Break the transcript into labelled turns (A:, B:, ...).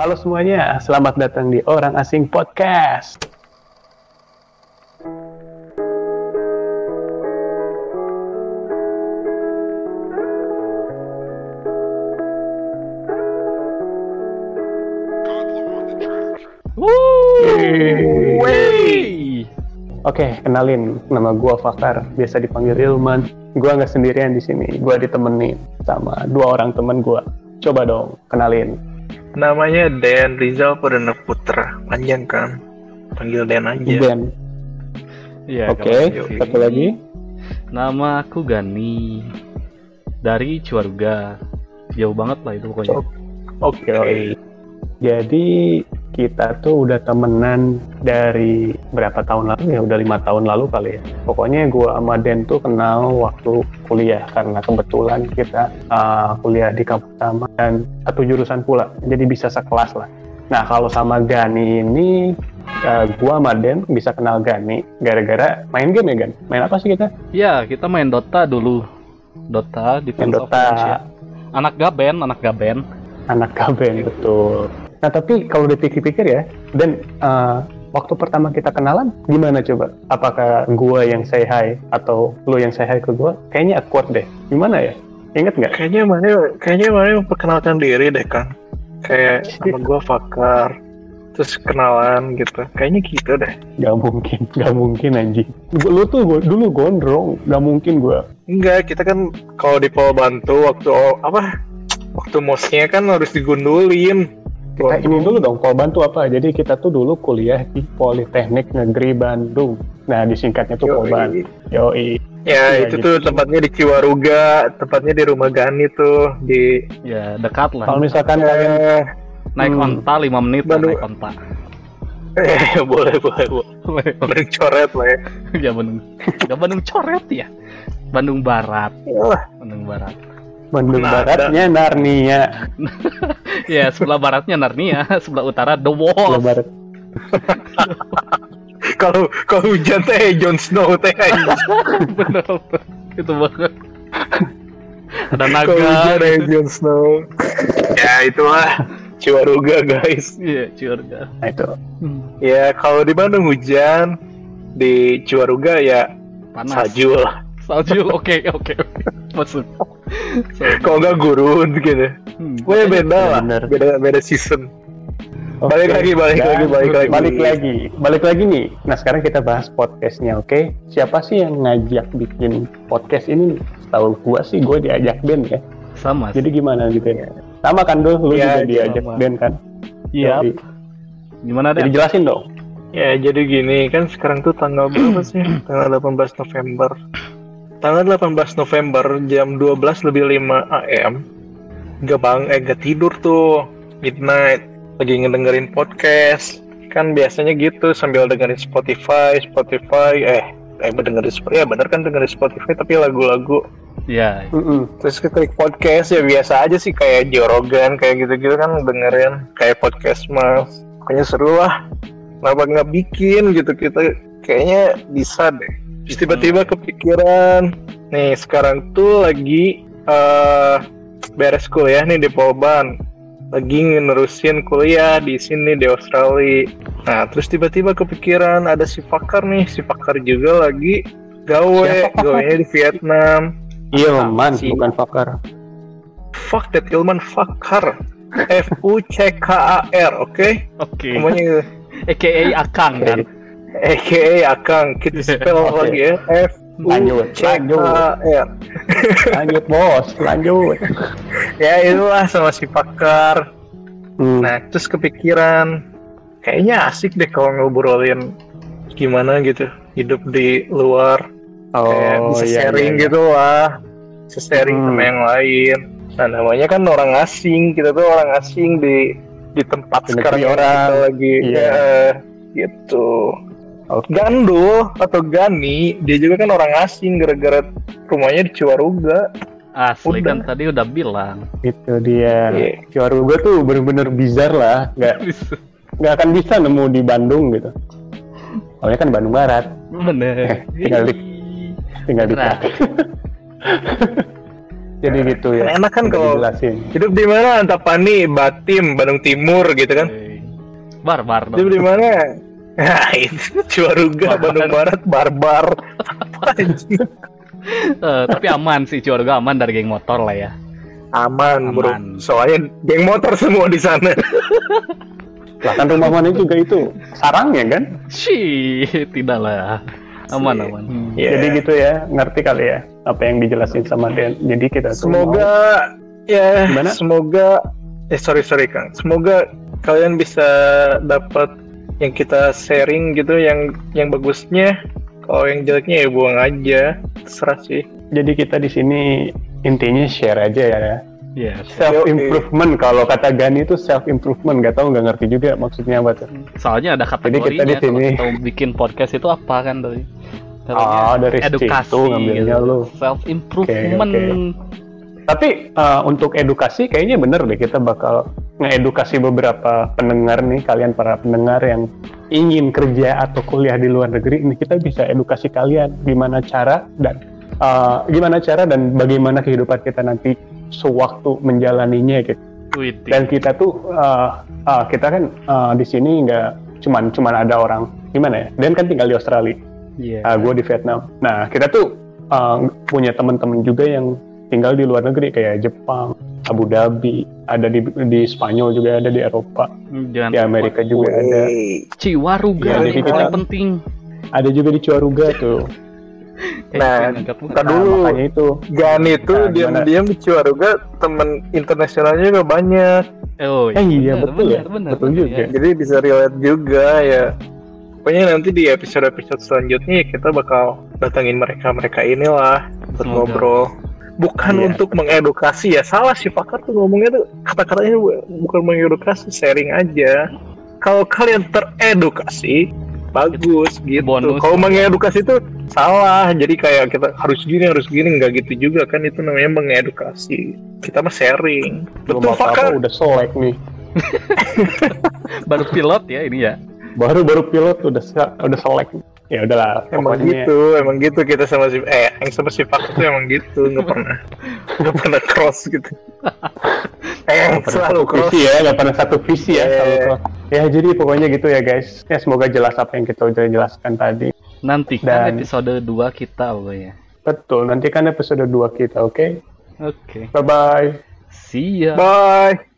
A: Halo semuanya, selamat datang di Orang Asing Podcast. Oke, kenalin, nama gua Fakar, biasa dipanggil Ilman. Gua nggak sendirian di sini, gua ditemenin sama dua orang temen gua. Coba dong, kenalin.
B: Namanya Dan Rizal Perdana Putra. Panjang kan? Panggil Dan aja.
A: Ben.
C: Iya,
A: Oke,
C: sih.
A: satu lagi.
C: Nama aku Gani dari Ciwaruga. Jauh banget lah itu pokoknya.
B: Oke.
A: Jadi kita tuh udah temenan dari berapa tahun lalu ya? Udah lima tahun lalu kali ya. Pokoknya gua sama Den tuh kenal waktu kuliah karena kebetulan kita uh, kuliah di kampus sama dan satu jurusan pula. Jadi bisa sekelas lah. Nah kalau sama Gani ini uh, gua sama Den bisa kenal Gani gara-gara main game ya Gan? Main apa sih kita?
C: Iya, kita main Dota dulu. Dota di
A: Dota
C: Anak gaben, anak gaben.
A: anak kaben betul. Nah tapi kalau dipikir-pikir ya, dan uh, waktu pertama kita kenalan gimana coba? Apakah gua yang say hi atau lu yang say hi ke gua? Kayaknya awkward deh. Gimana ya? Ingat nggak?
B: Kayaknya mana kayaknya mana memperkenalkan diri deh kan. Kayak nama gua Fakar. Terus kenalan gitu. Kayaknya gitu deh.
A: Gak mungkin, gak mungkin anjing. Lu tuh gua, dulu gondrong, gak mungkin gua.
B: Enggak, kita kan kalau di Pol Bantu waktu apa? Waktu mosnya kan harus digundulin.
A: Kita ini dulu dong, Polban tuh apa? Jadi kita tuh dulu kuliah di Politeknik Negeri Bandung. Nah disingkatnya tuh
B: Yoi.
A: Polban. Yoi.
B: Ya,
A: Iya,
B: itu
A: gitu.
B: tuh tempatnya di Ciwaruga, tempatnya di rumah Gani tuh di
C: Ya, dekat lah.
A: Kalau misalkan kalian
B: eh,
C: Naik
A: Hmm.
C: onta 5 menit
B: Bandung.
C: naik onta.
B: eh boleh boleh boleh. Bandung coret lah ya.
C: ya Bandung. Enggak Bandung coret ya. Bandung Barat,
B: Yalah,
C: Bandung Barat.
A: Bandung
B: Nah,
A: Baratnya Narnia.
C: Ya, sebelah baratnya Narnia, sebelah utara The Wall.
A: Sebelah Barat.
B: Kalau kalau hujan teh Jon Snow teh.
C: Bener. Itu banget. Ada
B: Kalau hujan
C: naga.
B: teh Jon Snow. ya itulah Ciwaruga guys.
C: Iya, Ciurga.
A: Nah itu.
C: Hmm,
B: Ya kalau di Bandung hujan di Ciwaruga ya
C: Panas.
B: salju lah.
C: Salju, oke, oke, oke. Salju.
B: Kalau nggak gurun gitu.
C: Hmm.
B: Pokoknya beda lah.
A: bener.
B: Beda beda season.
A: Oke,
B: Balik lagi, balik
A: dan
B: lagi, balik lagi.
A: Balik lagi, balik lagi nih. Nah sekarang kita bahas podcastnya, oke? Siapa sih yang ngajak bikin podcast ini? nih? Tahu gua sih, gue diajak Ben ya.
C: Sama.
A: Jadi gimana gitu ya? Sama kan dulu, lu
B: Iya,
A: juga diajak
C: sama.
A: Ben kan?
C: Iya. Gimana deh?
A: jelasin dong.
B: Ya jadi gini kan sekarang tuh tanggal berapa sih? Tanggal 18 November. Tanggal 18 November jam 12 lebih 5 AM. Gak bang, eh gak tidur tuh midnight lagi ngedengerin podcast. Kan biasanya gitu sambil dengerin Spotify, Spotify eh eh dengerin Spotify ya bener kan dengerin Spotify tapi lagu-lagu
C: Iya.
A: Mm-mm.
B: terus klik podcast ya biasa aja sih kayak Joe Rogan kayak gitu-gitu kan dengerin kayak podcast mas pokoknya seru lah kenapa nggak bikin gitu kita kayaknya bisa deh terus tiba-tiba kepikiran nih sekarang tuh lagi eh beres kuliah nih di Polban lagi nerusin kuliah di sini di Australia nah terus tiba-tiba kepikiran ada si Fakar nih si Fakar juga lagi gawe gawenya di Vietnam
A: Iya, man,
B: sih?
A: bukan Fakar.
B: Fuck that Ilman Fakar. F U C K A R, oke?
C: Oke.
B: Namanya
C: AKA Akang kan.
B: AKA Akang. Kita spell
A: Oke.
B: lagi ya. F U
A: Lanjut,
B: C K
A: lanjut.
B: A R.
A: Lanjut bos, lanjut.
B: Ya itulah sama si Fakar.
A: Hmm.
B: Nah, terus kepikiran kayaknya asik deh kalau ngobrolin gimana gitu hidup di luar kayak bisa
A: iya,
B: sharing
A: iya, iya.
B: gitu lah bisa sharing
A: Hmm.
B: sama yang lain nah namanya kan orang asing kita tuh orang asing di di tempat
A: negeri
B: sekarang
A: orang.
B: kita lagi
A: Iya.
B: ya, gitu Gandul atau Gani dia juga kan orang asing gara-gara rumahnya di Ciwaruga
C: Asli
B: Udah.
C: kan tadi udah bilang.
A: Itu dia.
B: Iya.
A: Ciwaruga tuh bener-bener bizar lah. Nggak, nggak akan bisa nemu di Bandung gitu. Soalnya kan Bandung Barat.
C: Bener.
A: Tinggal di- Tinggal di
C: Nah.
A: Jadi gitu ya.
B: Kan enak kan kalau
A: dijelasin.
B: hidup di mana Antapani, Batim, Bandung Timur gitu kan.
C: Hey. Barbar
B: Hidup
C: dong.
B: di mana? Nah, itu Ciwaruga,
C: Barbar.
B: Bandung Barat, barbar. Apa anjing?
C: Eh, tapi aman sih Ciwarga aman dari geng motor lah ya.
B: Aman, bro.
C: Aman.
B: Soalnya geng motor semua di sana.
A: Lah kan rumah mana juga itu sarangnya kan.
C: Shih, tidak lah. Aman
B: Sih.
C: aman.
B: Iya.
A: Jadi gitu ya, ngerti kali ya apa yang dijelasin sama Dan. Jadi kita
B: Semoga ya
A: Gimana?
B: semoga eh sorry sorry Kang. Semoga kalian bisa dapat yang kita sharing gitu yang yang bagusnya. Kalau yang jeleknya ya buang aja. Terserah sih.
A: jadi kita di sini intinya share aja ya.
C: Iya.
A: Self improvement kalau kata Gani itu self improvement nggak tahu nggak ngerti juga maksudnya apa tuh.
C: Soalnya ada
A: Jadi kita di sini-
C: kita mau bikin podcast itu apa kan dari
A: Ah, dari
C: edukasi
A: situ ngambilnya lu.
C: self improvement
A: Oke, Tapi uh, untuk edukasi kayaknya bener deh kita bakal ngeedukasi beberapa pendengar nih kalian para pendengar yang ingin kerja atau kuliah di luar negeri ini kita bisa edukasi kalian gimana cara dan uh, gimana cara dan bagaimana kehidupan kita nanti sewaktu menjalaninya gitu. Dan kita tuh uh, uh, kita kan uh, di sini nggak cuman cuman ada orang gimana ya? Dan kan tinggal di Australia
C: Iya.
A: gue di Vietnam. Nah, kita tuh uh, punya teman-teman juga yang tinggal di luar negeri kayak Jepang, Abu Dhabi, ada di di Spanyol juga ada di Eropa,
C: Jangan
A: di Amerika juga ada.
B: Wey.
C: Ciwaruga
A: Iya,
C: ini
A: jadi
C: paling
A: kita-
C: penting.
A: Ada juga di Ciwaruga tuh.
C: Eh,
B: Nah. Ntar
A: Nah,
B: dulu.
A: makanya itu.
B: Gan itu
A: Nah,
B: diam-diam di Ciwaruga temen internasionalnya juga banyak.
C: Oh,
A: Eh, iya,
C: benar,
A: betul ya.
C: benar, benar,
A: Betul juga.
C: ya.
B: Jadi bisa relate juga ya. Pokoknya nanti di episode-episode selanjutnya ya kita bakal datangin mereka-mereka inilah buat ngobrol. Bukan
A: Iya.
B: untuk mengedukasi ya, salah si Pakar tuh ngomongnya tuh kata-katanya bu- bukan mengedukasi, sharing aja. Kalau kalian teredukasi, bagus gitu.
C: Bonus.
B: Kalau mengedukasi itu salah, jadi kayak kita harus gini harus gini nggak gitu juga kan itu namanya mengedukasi. Kita mah sharing.
A: Belum
B: Betul
A: apa-apa
B: Pakar.
A: udah selek nih.
C: Baru pilot ya ini ya.
A: Baru baru pilot udah udah selek. Ya udahlah,
B: Emang
A: pokoknya
B: gitu, emang gitu kita sama si eh yang sama si Pak itu emang gitu, nggak pernah nggak pernah cross gitu. eh
A: pernah
B: selalu
A: satu
B: cross.
A: visi ya, nggak pernah satu visi ya.
B: Iya.
A: selalu cross. Ya jadi pokoknya gitu ya guys. Ya semoga jelas apa yang kita udah jelaskan tadi.
C: Nantikan
A: Dan-
C: episode 2 kita pokoknya.
A: Betul, nanti kan episode 2 kita, oke?
C: Oke.
A: Bye-bye.
C: See ya.
B: Bye.